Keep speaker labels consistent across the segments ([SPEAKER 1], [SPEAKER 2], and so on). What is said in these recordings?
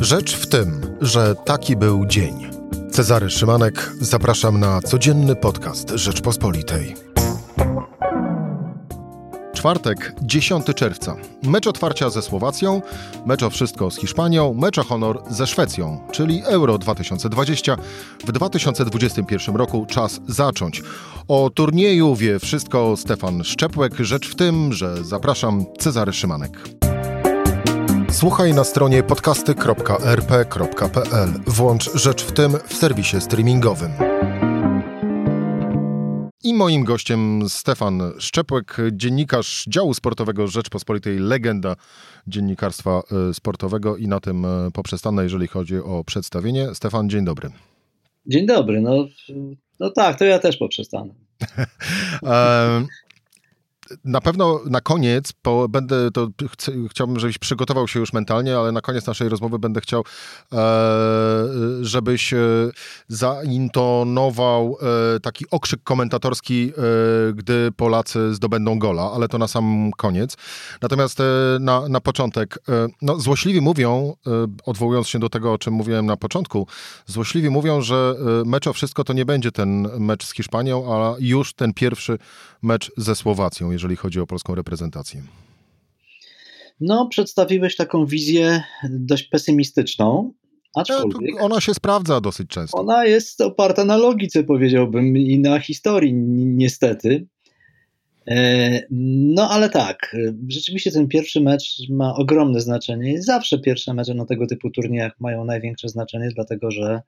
[SPEAKER 1] Rzecz w tym, że taki był dzień. Cezary Szymanek, zapraszam na codzienny podcast Rzeczpospolitej. Czwartek, 10 czerwca. Mecz otwarcia ze Słowacją, mecz o wszystko z Hiszpanią, mecz o honor ze Szwecją, czyli Euro 2020. W 2021 roku czas zacząć. O turnieju wie wszystko Stefan Szczepłek. Rzecz w tym, że zapraszam Cezary Szymanek. Słuchaj na stronie podcasty.rp.pl. Włącz Rzecz w tym w serwisie streamingowym. I moim gościem Stefan Szczepłek, dziennikarz działu sportowego Rzeczpospolitej, legenda dziennikarstwa e, sportowego i na tym e, poprzestanę, jeżeli chodzi o przedstawienie. Stefan, dzień dobry.
[SPEAKER 2] Dzień dobry, no, no tak, to ja też poprzestanę.
[SPEAKER 1] na pewno na koniec będę to chcę, chciałbym, żebyś przygotował się już mentalnie, ale na koniec naszej rozmowy będę chciał, e, żebyś e, zaintonował e, taki okrzyk komentatorski, e, gdy Polacy zdobędą gola, ale to na sam koniec. Natomiast e, na, na początek, e, no, złośliwi mówią, odwołując się do tego, o czym mówiłem na początku, złośliwi mówią, że mecz o wszystko to nie będzie ten mecz z Hiszpanią, a już ten pierwszy mecz ze Słowacją, jeżeli chodzi o polską reprezentację?
[SPEAKER 2] No, przedstawiłeś taką wizję dość pesymistyczną. Aczkolwiek
[SPEAKER 1] no, ona się sprawdza dosyć często.
[SPEAKER 2] Ona jest oparta na logice, powiedziałbym, i na historii, niestety. E, no, ale tak, rzeczywiście ten pierwszy mecz ma ogromne znaczenie. Zawsze pierwsze mecze na tego typu turniejach mają największe znaczenie, dlatego że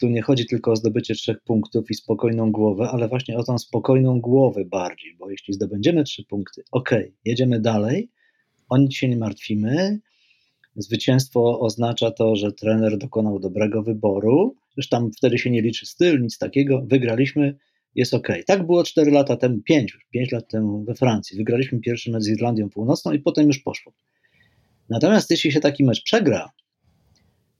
[SPEAKER 2] tu nie chodzi tylko o zdobycie trzech punktów i spokojną głowę, ale właśnie o tą spokojną głowę bardziej, bo jeśli zdobędziemy trzy punkty, ok, jedziemy dalej, o nic się nie martwimy. Zwycięstwo oznacza to, że trener dokonał dobrego wyboru, już tam wtedy się nie liczy styl, nic takiego, wygraliśmy, jest ok. Tak było 4 lata temu, 5, 5 lat temu we Francji. Wygraliśmy pierwszy mecz z Irlandią Północną i potem już poszło. Natomiast jeśli się taki mecz przegra,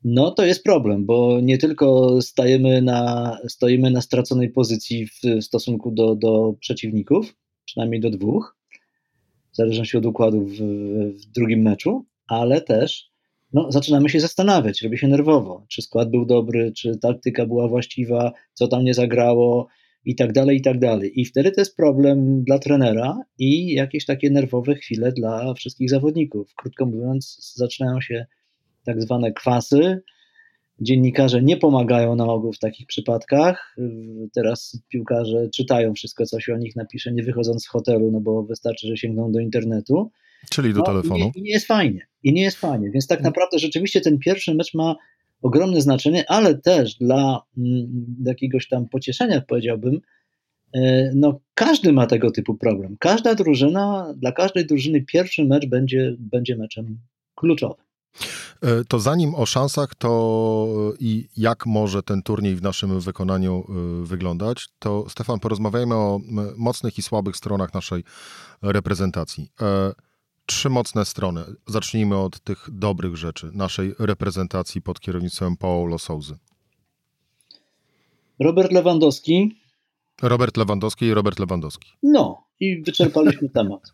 [SPEAKER 2] no to jest problem, bo nie tylko stajemy na, stoimy na straconej pozycji w stosunku do, do przeciwników, przynajmniej do dwóch, w zależności od układu w, w drugim meczu, ale też no, zaczynamy się zastanawiać, robi się nerwowo, czy skład był dobry, czy taktyka była właściwa, co tam nie zagrało i tak dalej, i tak dalej. I wtedy to jest problem dla trenera i jakieś takie nerwowe chwile dla wszystkich zawodników. Krótko mówiąc, zaczynają się tak zwane kwasy. Dziennikarze nie pomagają na ogół w takich przypadkach. Teraz piłkarze czytają wszystko, co się o nich napisze, nie wychodząc z hotelu, no bo wystarczy, że sięgną do internetu.
[SPEAKER 1] Czyli do no, telefonu. I
[SPEAKER 2] nie, I nie jest fajnie. I nie jest fajnie. Więc tak mm. naprawdę rzeczywiście ten pierwszy mecz ma ogromne znaczenie, ale też dla mm, jakiegoś tam pocieszenia, powiedziałbym, e, no każdy ma tego typu problem. Każda drużyna, dla każdej drużyny pierwszy mecz będzie, będzie meczem kluczowym.
[SPEAKER 1] E, to zanim o szansach, to i jak może ten turniej w naszym wykonaniu e, wyglądać, to Stefan, porozmawiajmy o mocnych i słabych stronach naszej reprezentacji. E, trzy mocne strony. Zacznijmy od tych dobrych rzeczy naszej reprezentacji pod kierownictwem Paulo Souzy.
[SPEAKER 2] Robert Lewandowski.
[SPEAKER 1] Robert Lewandowski i Robert Lewandowski.
[SPEAKER 2] No, i wyczerpaliśmy temat.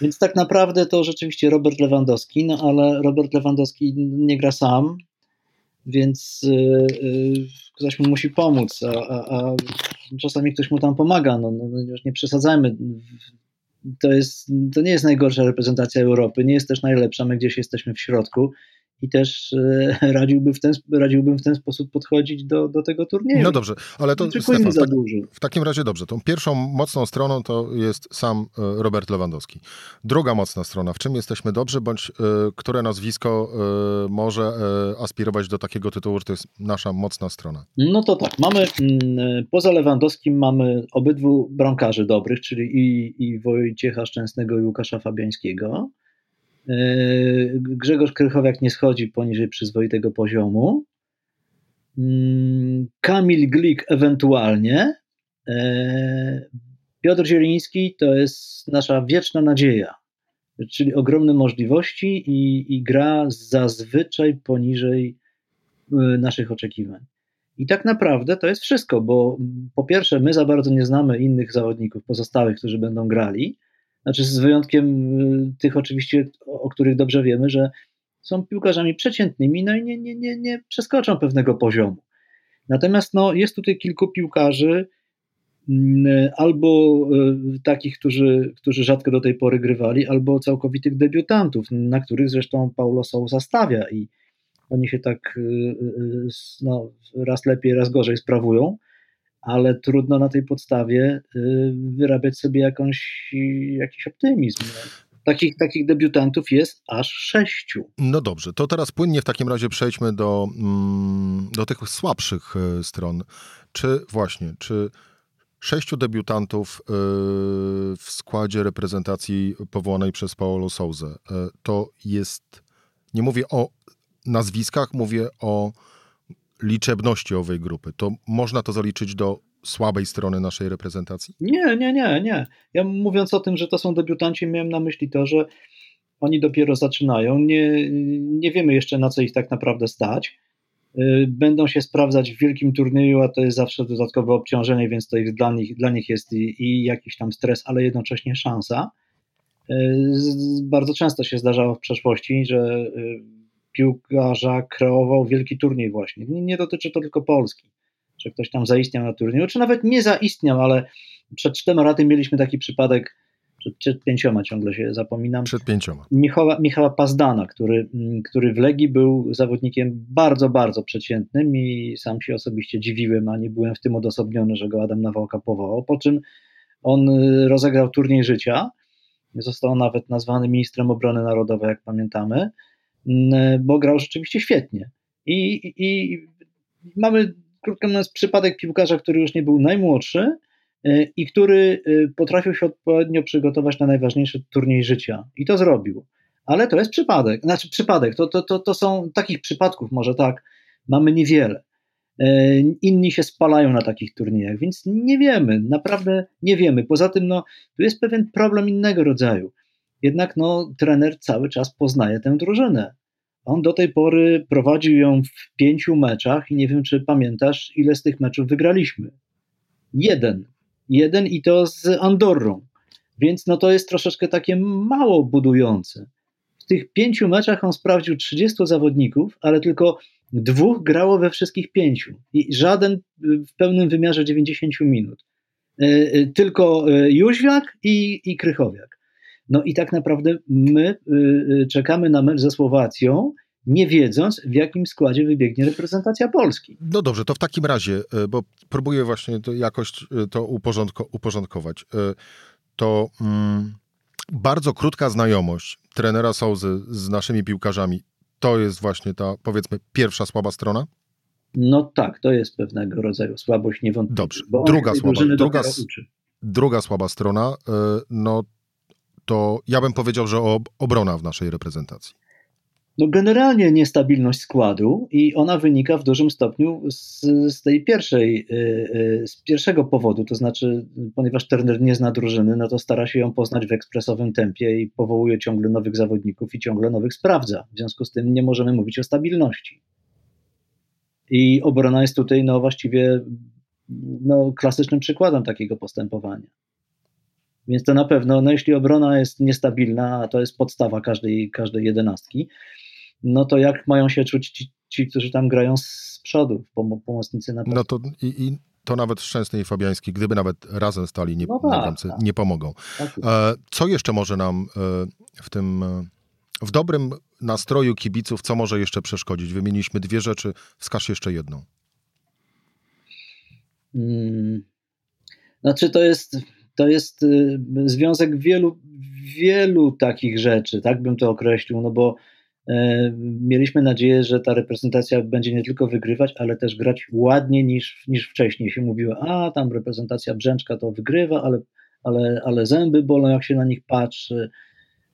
[SPEAKER 2] Więc tak naprawdę to rzeczywiście Robert Lewandowski, no ale Robert Lewandowski nie gra sam, więc yy, ktoś mu musi pomóc, a, a, a, czasami ktoś mu tam pomaga. No, no, już nie przesadzajmy. To, jest, to nie jest najgorsza reprezentacja Europy, nie jest też najlepsza, my gdzieś jesteśmy w środku i też e, radziłby w ten, radziłbym w ten sposób podchodzić do, do tego turnieju.
[SPEAKER 1] No dobrze, ale to Stefan, tak, w takim razie dobrze. Tą pierwszą mocną stroną to jest sam e, Robert Lewandowski. Druga mocna strona, w czym jesteśmy dobrzy, bądź y, które nazwisko może aspirować do takiego tytułu, że to jest nasza mocna strona?
[SPEAKER 2] No to tak, mamy mm, poza Lewandowskim mamy obydwu bramkarzy dobrych, czyli i, i Wojciecha Szczęsnego i Łukasza Fabiańskiego. Yy, Grzegorz Krychowiak nie schodzi poniżej przyzwoitego poziomu. Mm, Kamil Glik ewentualnie. Yy, Piotr Zieliński to jest nasza wieczna nadzieja, czyli ogromne możliwości i, i gra zazwyczaj poniżej yy, naszych oczekiwań. I tak naprawdę to jest wszystko, bo po pierwsze, my za bardzo nie znamy innych zawodników pozostałych, którzy będą grali. Znaczy, z wyjątkiem y, tych oczywiście, o których dobrze wiemy, że są piłkarzami przeciętnymi, no i nie, nie, nie, nie przeskoczą pewnego poziomu. Natomiast no, jest tutaj kilku piłkarzy, mm, albo e, takich, którzy, którzy rzadko do tej pory grywali, albo całkowitych debiutantów, na których zresztą Paulo Sousa stawia i oni się tak no, raz lepiej, raz gorzej sprawują ale trudno na tej podstawie y, wyrabiać sobie jakąś, jakiś optymizm. Takich, takich debiutantów jest aż sześciu.
[SPEAKER 1] No dobrze, to teraz płynnie w takim razie przejdźmy do, mm, do tych słabszych y, stron. Czy właśnie, czy sześciu debiutantów y, w składzie reprezentacji powołanej przez Paolo Souza to jest, nie mówię o nazwiskach, mówię o liczebności owej grupy, to można to zaliczyć do słabej strony naszej reprezentacji?
[SPEAKER 2] Nie, nie, nie, nie. Ja mówiąc o tym, że to są debiutanci, miałem na myśli to, że oni dopiero zaczynają. Nie, nie wiemy jeszcze, na co ich tak naprawdę stać. Y, będą się sprawdzać w wielkim turnieju, a to jest zawsze dodatkowe obciążenie, więc to ich, dla, nich, dla nich jest i, i jakiś tam stres, ale jednocześnie szansa. Y, bardzo często się zdarzało w przeszłości, że y, piłkarza kreował wielki turniej właśnie. Nie, nie dotyczy to tylko Polski, że ktoś tam zaistniał na turnieju, czy nawet nie zaistniał, ale przed czterema laty mieliśmy taki przypadek, przed pięcioma ciągle się zapominam.
[SPEAKER 1] Przed pięcioma.
[SPEAKER 2] Michała, Michała Pazdana, który, mm, który w Legii był zawodnikiem bardzo, bardzo przeciętnym i sam się osobiście dziwiłem, a nie byłem w tym odosobniony, że go Adam Nawałka powołał, po czym on y, rozegrał turniej życia, został nawet nazwany ministrem obrony narodowej, jak pamiętamy, bo grał rzeczywiście świetnie. I, i mamy, krótko mówiąc, przypadek piłkarza, który już nie był najmłodszy e, i który e, potrafił się odpowiednio przygotować na najważniejszy turniej życia. I to zrobił. Ale to jest przypadek. Znaczy, przypadek. To, to, to, to są takich przypadków, może tak, mamy niewiele. E, inni się spalają na takich turniejach, więc nie wiemy, naprawdę nie wiemy. Poza tym, no, tu jest pewien problem innego rodzaju. Jednak no, trener cały czas poznaje tę drużynę. On do tej pory prowadził ją w pięciu meczach i nie wiem, czy pamiętasz, ile z tych meczów wygraliśmy. Jeden. Jeden i to z Andorrą. Więc no to jest troszeczkę takie mało budujące. W tych pięciu meczach on sprawdził 30 zawodników, ale tylko dwóch grało we wszystkich pięciu. I żaden w pełnym wymiarze 90 minut. E, e, tylko e, Jóźwiak i, i Krychowiak. No i tak naprawdę my y, y, czekamy na mecz ze Słowacją, nie wiedząc, w jakim składzie wybiegnie reprezentacja Polski.
[SPEAKER 1] No dobrze, to w takim razie, y, bo próbuję właśnie to jakoś to uporządko, uporządkować. To mm, bardzo krótka znajomość trenera Souzy z naszymi piłkarzami, to jest właśnie ta, powiedzmy, pierwsza słaba strona?
[SPEAKER 2] No tak, to jest pewnego rodzaju słabość niewątpliwie.
[SPEAKER 1] Dobrze, druga słaba, druga, druga słaba strona, no to ja bym powiedział, że obrona w naszej reprezentacji.
[SPEAKER 2] No generalnie niestabilność składu i ona wynika w dużym stopniu z, z, tej pierwszej, y, y, z pierwszego powodu, to znaczy, ponieważ Turner nie zna drużyny, no to stara się ją poznać w ekspresowym tempie i powołuje ciągle nowych zawodników i ciągle nowych sprawdza. W związku z tym nie możemy mówić o stabilności. I obrona jest tutaj no właściwie no, klasycznym przykładem takiego postępowania. Więc to na pewno, no jeśli obrona jest niestabilna, a to jest podstawa każdej, każdej jedenastki, no to jak mają się czuć ci, ci którzy tam grają z przodu, pom pomocnicy na
[SPEAKER 1] No to i, i to nawet Szczęsny i Fabiański, gdyby nawet razem stali nie, no tak, tak. nie pomogą. Tak e, co jeszcze może nam e, w tym, e, w dobrym nastroju kibiców, co może jeszcze przeszkodzić? Wymieniliśmy dwie rzeczy, wskaż jeszcze jedną.
[SPEAKER 2] Hmm. Znaczy to jest to jest y, związek wielu, wielu takich rzeczy, tak bym to określił, no bo e, mieliśmy nadzieję, że ta reprezentacja będzie nie tylko wygrywać, ale też grać ładniej niż, niż wcześniej się mówiło, a tam reprezentacja Brzęczka to wygrywa, ale, ale, ale zęby bolą, jak się na nich patrzy.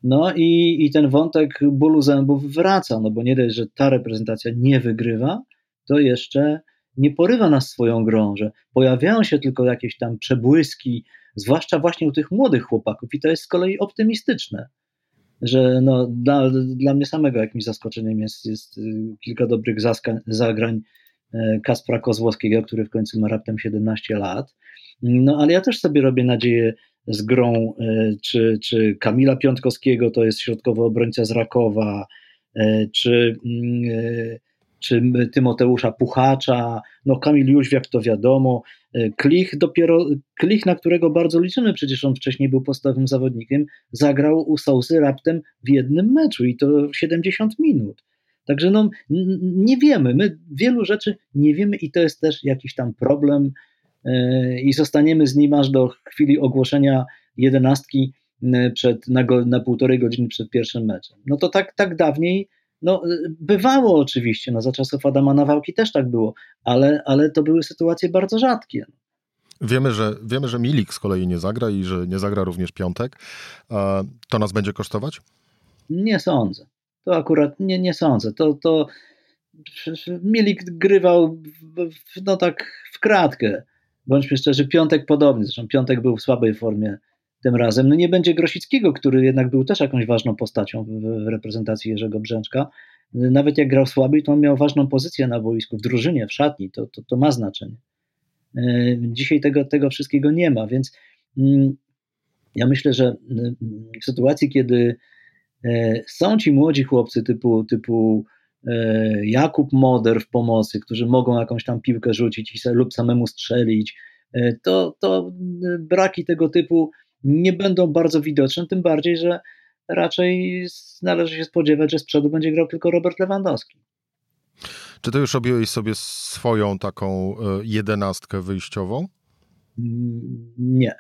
[SPEAKER 2] No i, i ten wątek bólu zębów wraca, no bo nie dość, że ta reprezentacja nie wygrywa, to jeszcze nie porywa nas swoją grą, że pojawiają się tylko jakieś tam przebłyski, zwłaszcza właśnie u tych młodych chłopaków i to jest z kolei optymistyczne, że no, dla, dla mnie samego jakimś zaskoczeniem jest, jest y, kilka dobrych zaskań, zagrań e, Kaspra Kozłowskiego, który w końcu ma raptem 17 lat, no ale ja też sobie robię nadzieję z grą, e, czy, czy Kamila Piątkowskiego, to jest środkowy obrońca z Rakowa, czy, mm, czy Tymoteusza Puchacza, no Kamil Jóźwiak to wiadomo, Klich dopiero, Klich, na którego bardzo liczymy, przecież on wcześniej był podstawowym zawodnikiem, zagrał u Sousy raptem w jednym meczu i to 70 minut. Także no, nie wiemy, my wielu rzeczy nie wiemy i to jest też jakiś tam problem yy, i zostaniemy z nim aż do chwili ogłoszenia jedenastki yy, przed, na, go, na półtorej godziny przed pierwszym meczem. No to tak, tak dawniej no, bywało oczywiście, no, za czasów Adama Nawałki też tak było, ale, ale to były sytuacje bardzo rzadkie.
[SPEAKER 1] Wiemy że, wiemy, że Milik z kolei nie zagra i że nie zagra również piątek. To nas będzie kosztować?
[SPEAKER 2] Nie sądzę. To akurat nie, nie sądzę. To, to Milik grywał no tak w kratkę. Bądźmy szczerzy, Piątek podobnie. Zresztą Piątek był w słabej formie tym razem. No nie będzie Grosickiego, który jednak był też jakąś ważną postacią w, w reprezentacji Jerzego Brzęczka. Nawet jak grał słabiej, to on miał ważną pozycję na boisku, w drużynie, w szatni. To, to, to ma znaczenie. E, dzisiaj tego, tego wszystkiego nie ma, więc mm, ja myślę, że mm, w sytuacji, kiedy e, są ci młodzi chłopcy typu, typu e, Jakub Moder w pomocy, którzy mogą jakąś tam piłkę rzucić lub samemu strzelić, to, to braki tego typu nie będą bardzo widoczne, tym bardziej, że raczej należy się spodziewać, że z przodu będzie grał tylko Robert Lewandowski.
[SPEAKER 1] Czy ty już robiłeś sobie swoją taką e, jedenastkę wyjściową?
[SPEAKER 2] Mm, nie.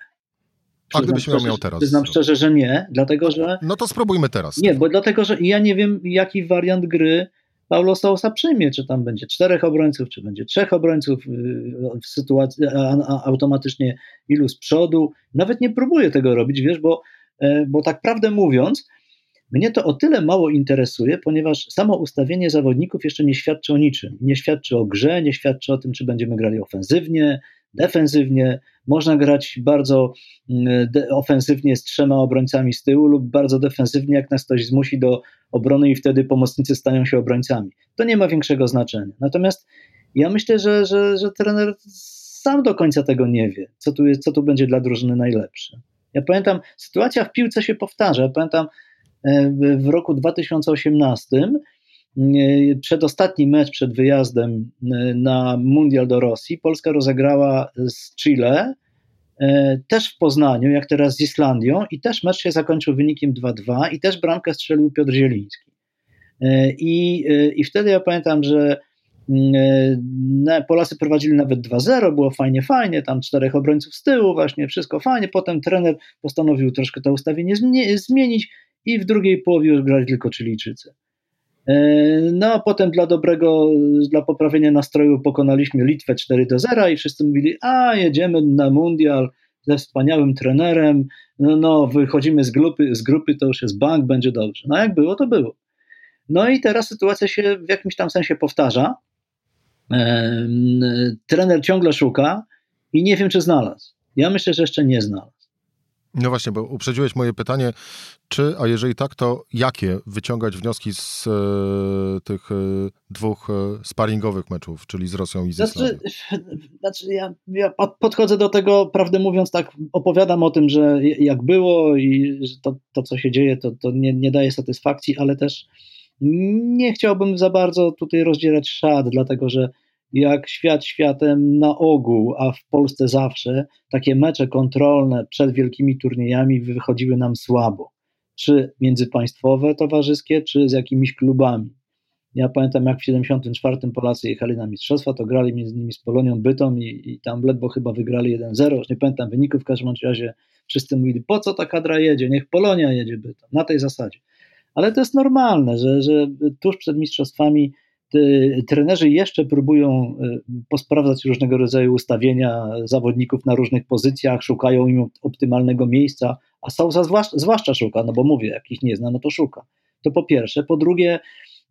[SPEAKER 1] A gdybyś miał, miał teraz?
[SPEAKER 2] Przyznam szczerze, że nie, dlatego że...
[SPEAKER 1] No to spróbujmy teraz.
[SPEAKER 2] Nie, bo dlatego, że ja nie wiem, jaki wariant gry Paulo Sousa przyjmie, czy tam będzie czterech obrońców, czy będzie trzech obrońców y, w sytuacji automatycznie ilu z przodu. Nawet nie próbuję tego robić, wiesz, bo, e, bo tak prawdę mówiąc, mnie to o tyle mało interesuje, ponieważ samo ustawienie zawodników jeszcze nie świadczy o niczym. Nie świadczy o grze, nie świadczy o tym, czy będziemy grali ofensywnie, defensywnie. Można grać bardzo mm, ofensywnie z trzema obrońcami z tyłu lub bardzo defensywnie, jak nas ktoś zmusi do obrony i wtedy pomocnicy stają się obrońcami. To nie ma większego znaczenia. Natomiast ja myślę, że, że, że trener sam do końca tego nie wie, co tu, jest, co tu będzie dla drużyny najlepsze. Ja pamiętam, sytuacja w piłce się powtarza. Ja pamiętam e, w roku 2018 E, przedostatni mecz przed wyjazdem e, na Mundial do Rosji Polska rozegrała z Chile, też w Poznaniu, jak teraz z Islandią, i też mecz się zakończył wynikiem 2-2, i też bramkę strzelił Piotr Zieliński. I, I wtedy ja pamiętam, że mm, Polacy prowadzili nawet 2-0, było fajnie, fajnie, tam czterech obrońców z tyłu, właśnie wszystko fajnie. Potem trener postanowił troszkę to ustawienie zmienić i w drugiej połowie już grali tylko Chilijczycy. E, no a potem dla dobrego, dla poprawienia nastroju pokonaliśmy Litwę 4 do 0 i wszyscy mówili, a jedziemy na mundial ze wspaniałym trenerem, no, no wychodzimy z grupy, z grupy, to już jest bank, będzie dobrze. No jak było, to było. No i teraz sytuacja się w jakimś tam sensie powtarza. E, trener ciągle szuka i nie wiem, czy znalazł. Ja myślę, że jeszcze nie znalazł.
[SPEAKER 1] No właśnie, bo uprzedziłeś moje pytanie, czy, a jeżeli tak, to jakie wyciągać wnioski z e, tych e, dwóch e, sparingowych meczów, czyli z Rosją i z znaczy,
[SPEAKER 2] znaczy ja, ja podchodzę do tego, prawdę mówiąc, tak opowiadam o tym, że jak było i to, to co się dzieje, to, to nie, nie daje satysfakcji, ale też nie chciałbym za bardzo tutaj rozdzierać szat, dlatego że jak świat światem na ogół, a w Polsce zawsze, takie mecze kontrolne przed wielkimi turniejami wychodziły nam słabo. Czy międzypaństwowe, towarzyskie, czy z jakimiś klubami. Ja pamiętam, jak w 74 Polacy jechali na mistrzostwa, to grali między innymi z Polonią Bytom i, i tam ledwo chyba wygrali 1-0, już nie pamiętam wyników, w każdym razie wszyscy mówili, po co ta kadra jedzie, niech Polonia jedzie Bytom, na tej zasadzie. Ale to jest normalne, że, że tuż przed mistrzostwami trenerzy jeszcze próbują e, posprawdzać różnego rodzaju ustawienia zawodników na różnych pozycjach, szukają im optymalnego miejsca, a Sousa zwłaszcza, zwłaszcza szuka, no bo mówię, jak ich nie zna, no to szuka. To po pierwsze. Po drugie,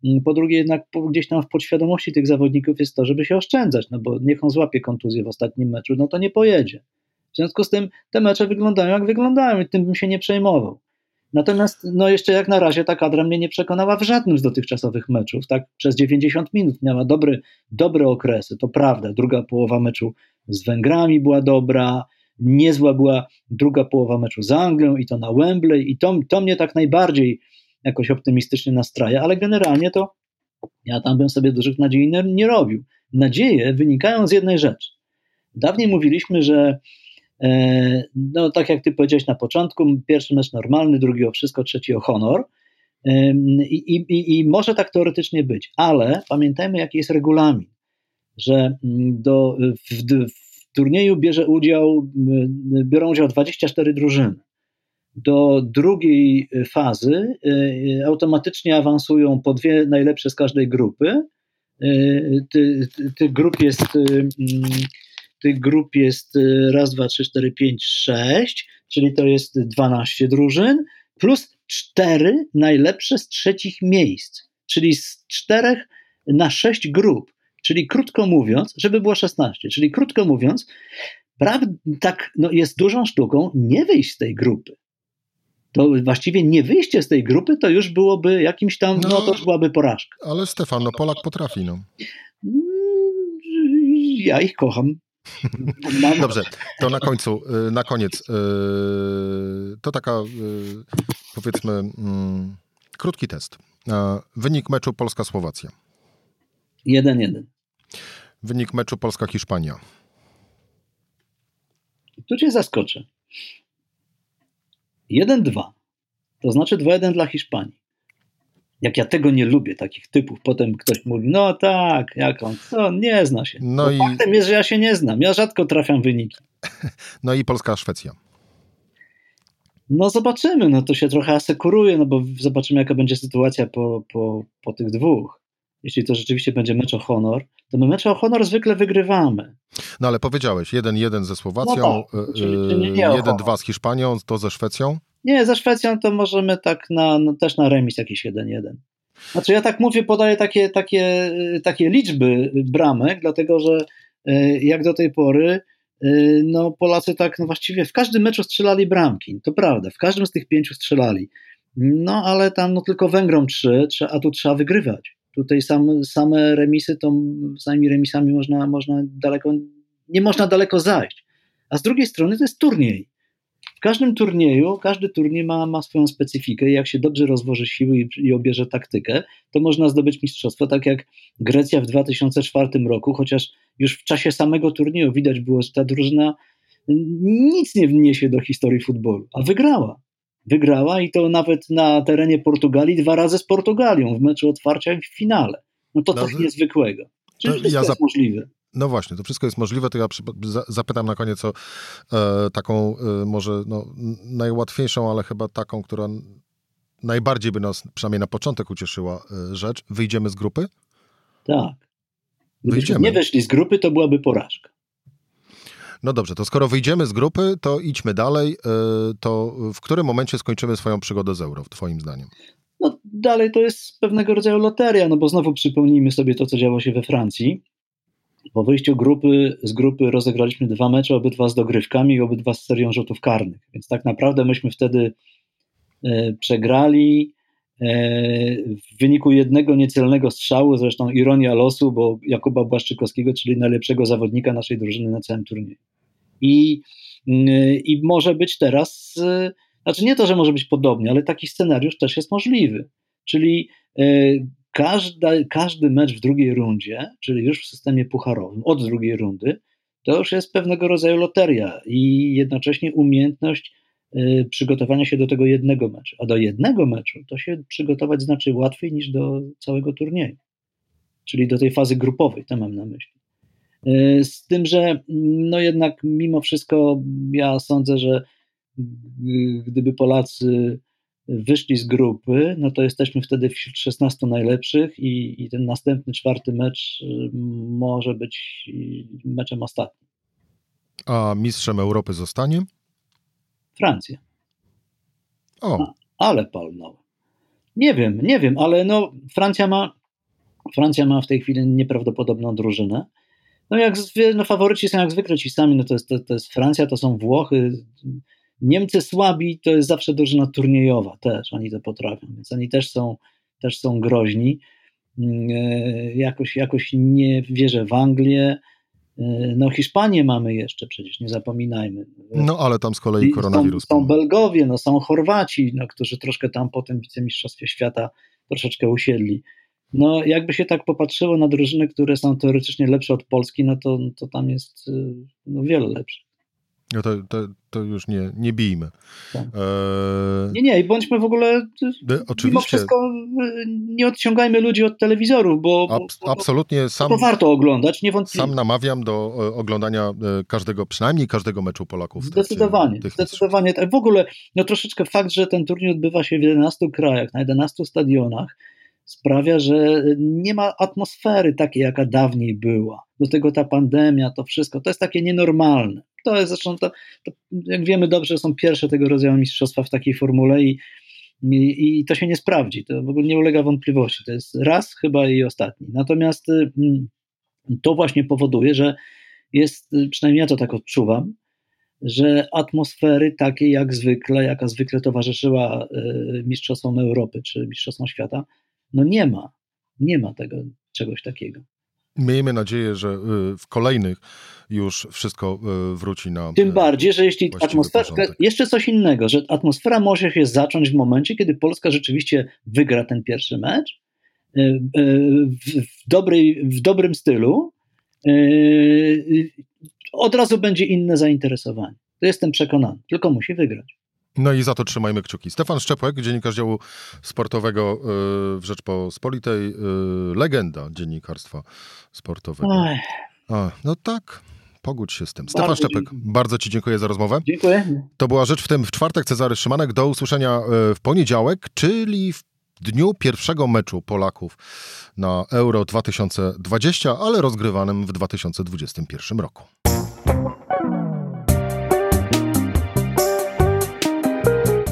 [SPEAKER 2] mm, po drugie jednak gdzieś tam w podświadomości tych zawodników jest to, żeby się oszczędzać, no bo niech on złapie kontuzję w ostatnim meczu, no to nie pojedzie. W związku z tym te mecze wyglądają jak wyglądają i tym bym się nie przejmował. Natomiast no jeszcze jak na razie ta kadra mnie nie przekonała w żadnym z dotychczasowych meczów. Tak przez 90 minut miała dobry, dobre okresy, to prawda. Druga połowa meczu z Węgrami była dobra, niezła była druga połowa meczu z Anglią i to na Wembley i to, to mnie tak najbardziej jakoś optymistycznie nastraja, ale generalnie to ja tam bym sobie dużych nadziei nie, nie robił. Nadzieje wynikają z jednej rzeczy. Dawniej mówiliśmy, że no tak jak ty powiedziałeś na początku, pierwszy mecz normalny, drugi o wszystko, trzeci o honor. I, i, I, może tak teoretycznie być, ale pamiętajmy, jaki jest regulamin, że mm, do, w, w turnieju bierze udział, biorą udział 24 drużyny. Do drugiej fazy y, automatycznie awansują po dwie najlepsze z każdej grupy. Tych ty grup jest mm, tych grup jest raz, dwa, trzy, cztery, pięć, sześć, czyli to jest 12 drużyn, plus cztery najlepsze z trzecich miejsc, czyli z czterech na sześć grup. Czyli krótko mówiąc, żeby było 16, czyli krótko mówiąc, praw, tak no, jest dużą sztuką nie wyjść z tej grupy. To właściwie nie wyjście z tej grupy to już byłoby jakimś tam, no, no to już byłaby porażka.
[SPEAKER 1] Ale Stefan, no Polak potrafi, no.
[SPEAKER 2] Mm, ja ich kocham.
[SPEAKER 1] Dobrze, to na końcu, y, na koniec, y, to taka y, powiedzmy mm, krótki test. Wynik meczu Polska-Słowacja.
[SPEAKER 2] 1-1.
[SPEAKER 1] Wynik meczu Polska-Hiszpania.
[SPEAKER 2] Tu cię zaskoczę. 1-2. To znaczy 2-1 dla Hiszpanii. Jak ja tego nie lubię, takich typów, potem ktoś mówi, no tak, jak on, co, nie zna się. No i... Faktem jest, że ja się nie znam, ja rzadko trafiam wyniki.
[SPEAKER 1] No i Polska-Szwecja.
[SPEAKER 2] No zobaczymy, no to się trochę asekuruje, no bo zobaczymy jaka będzie sytuacja po, po, po tych dwóch. Jeśli to rzeczywiście będzie mecz o honor, to my mecz o honor zwykle wygrywamy.
[SPEAKER 1] No ale powiedziałeś, 1-1 ze Słowacją, 1-2 no tak, z Hiszpanią, to ze Szwecją?
[SPEAKER 2] Nie, ze Szwecją to możemy tak na, no, też na remis jakiś 1-1. Znaczy ja tak mówię, podaję takie, takie, takie liczby bramek, dlatego że e, jak do tej pory e, no Polacy tak no właściwie w każdym meczu strzelali bramki, to prawda, w każdym z tych pięciu strzelali. No ale tam no tylko Węgrom trzy, a tu trzeba wygrywać. Tutaj sam, same remisy, to samymi remisami można, można daleko, nie można daleko zajść. A z drugiej strony to jest turniej. W każdym turnieju, każdy turniej ma, ma swoją specyfikę i jak się dobrze rozłoży siły i, i obierze taktykę, to można zdobyć mistrzostwo, tak jak Grecja w 2004 roku, chociaż już w czasie samego turnieju widać było, że ta drużyna nic nie wniesie do historii futbolu, a wygrała. Wygrała i to nawet na terenie Portugalii dwa razy z Portugalią w meczu otwarcia i w finale. No to coś niezwykłego. Czyli to ja jest możliwe.
[SPEAKER 1] No właśnie, to wszystko jest możliwe, to ja zapytam na koniec o e, taką e, może no, najłatwiejszą, ale chyba taką, która najbardziej by nas, przynajmniej na początek ucieszyła e, rzecz. Wyjdziemy z grupy?
[SPEAKER 2] Tak. Gdybyśmy nie weszli z grupy, to byłaby porażka.
[SPEAKER 1] No dobrze, to skoro wyjdziemy z grupy, to idźmy dalej. E, to w którym momencie skończymy swoją przygodę z euro, twoim zdaniem?
[SPEAKER 2] No dalej to jest pewnego rodzaju loteria, no bo znowu przypomnijmy sobie to, co działo się we Francji. Po wyjściu grupy, z grupy rozegraliśmy dwa mecze, obydwa z dogrywkami i obydwa z serią rzutów karnych. Więc tak naprawdę myśmy wtedy e, przegrali e, w wyniku jednego niecelnego strzału, zresztą ironia losu, bo Jakuba Błaszczykowskiego, czyli najlepszego zawodnika naszej drużyny na całym turnieju. I, mm, i może być teraz, e, znaczy nie to, że może być podobnie, ale taki scenariusz też jest możliwy. Czyli każda, każdy mecz w drugiej rundzie, czyli już w systemie pucharowym, od drugiej rundy, to już jest pewnego rodzaju loteria i jednocześnie umiejętność y, przygotowania się do tego jednego meczu. A do jednego meczu to się przygotować znaczy łatwiej niż do całego turnieju, czyli do tej fazy grupowej, to mam na myśli. Y, z tym, że no jednak mimo wszystko ja sądzę, że gdyby Polacy wyszli z grupy, no to jesteśmy wtedy wśród 16 najlepszych i, i ten następny czwarty mecz y, może być meczem ostatnim.
[SPEAKER 1] A mistrzem Europy zostanie?
[SPEAKER 2] Francja.
[SPEAKER 1] O. A,
[SPEAKER 2] ale palnąłem. Nie wiem, nie wiem, ale no Francja ma Francja ma w tej chwili nieprawdopodobną drużynę. No jak no faworyci są jak zwykle ci sami, no to jest, to, to jest Francja, to są Włochy, Niemcy słabi to jest zawsze drużyna turniejowa też, oni to potrafią, więc oni też są, też są groźni. Mm, e, jakoś, jakoś nie wierzę w Anglię. No Hiszpanię mamy jeszcze przecież, nie zapominajmy.
[SPEAKER 1] No ale tam z kolei koronawirus.
[SPEAKER 2] Są, są Belgowie, no, są Chorwaci, no, którzy troszkę tam po tym wicemistrzostwie świata troszeczkę usiedli. No jakby się tak popatrzyło na drużyny, które są teoretycznie lepsze od Polski, no to, to tam jest y, no, wiele lepszych.
[SPEAKER 1] No to, to, to już nie, nie bijmy. Tak.
[SPEAKER 2] E... Nie, nie, i bądźmy w ogóle. Oczywiście. Mimo wszystko nie odciągajmy ludzi od telewizorów, bo.
[SPEAKER 1] Ab, absolutnie sam.
[SPEAKER 2] To warto oglądać, niewątpliwie.
[SPEAKER 1] Sam namawiam do e, oglądania e, każdego, przynajmniej każdego meczu Polaków.
[SPEAKER 2] Zdecydowanie. Zdecydowanie. Tak. W ogóle, no troszeczkę fakt, że ten turniej odbywa się w 11 krajach, na 11 stadionach sprawia, że nie ma atmosfery takiej, jaka dawniej była. Do tego ta pandemia, to wszystko, to jest takie nienormalne. To jest zresztą, to, to jak wiemy dobrze, są pierwsze tego rodzaju mistrzostwa w takiej formule i, i, i, to się nie sprawdzi. To w ogóle nie ulega wątpliwości. To jest raz chyba i ostatni. Natomiast mm, to właśnie powoduje, że jest, przynajmniej ja to tak odczuwam, że atmosfery takiej jak zwykle, jaka zwykle towarzyszyła y, Mistrzostwom Europy czy Mistrzostwom Świata, no nie ma. Nie ma tego czegoś takiego.
[SPEAKER 1] Miejmy nadzieję, że y, w kolejnych już wszystko y, wróci na.
[SPEAKER 2] Tym bardziej, że jeśli atmosfera. Porządek. Jeszcze coś innego, że atmosfera może się zacząć w momencie, kiedy Polska rzeczywiście wygra ten pierwszy mecz y, w, dobrej, w dobrym stylu. Od razu będzie inne zainteresowanie. To jestem przekonany. Tylko musi wygrać.
[SPEAKER 1] No i za to trzymajmy kciuki. Stefan Szczepłek, dziennikarz działu sportowego y, w Rzeczpospolitej, y, legenda dziennikarstwa sportowego. A, no tak, pogódź się z tym. Stefan bardzo Szczepek, dziękuję. bardzo Ci dziękuję za rozmowę.
[SPEAKER 2] Dziękuję.
[SPEAKER 1] To była rzecz w tym w czwartek. Cezary Szymanek. Do usłyszenia y, w poniedziałek, czyli w dniu pierwszego meczu Polaków na Euro 2020, ale rozgrywanym w 2021 roku.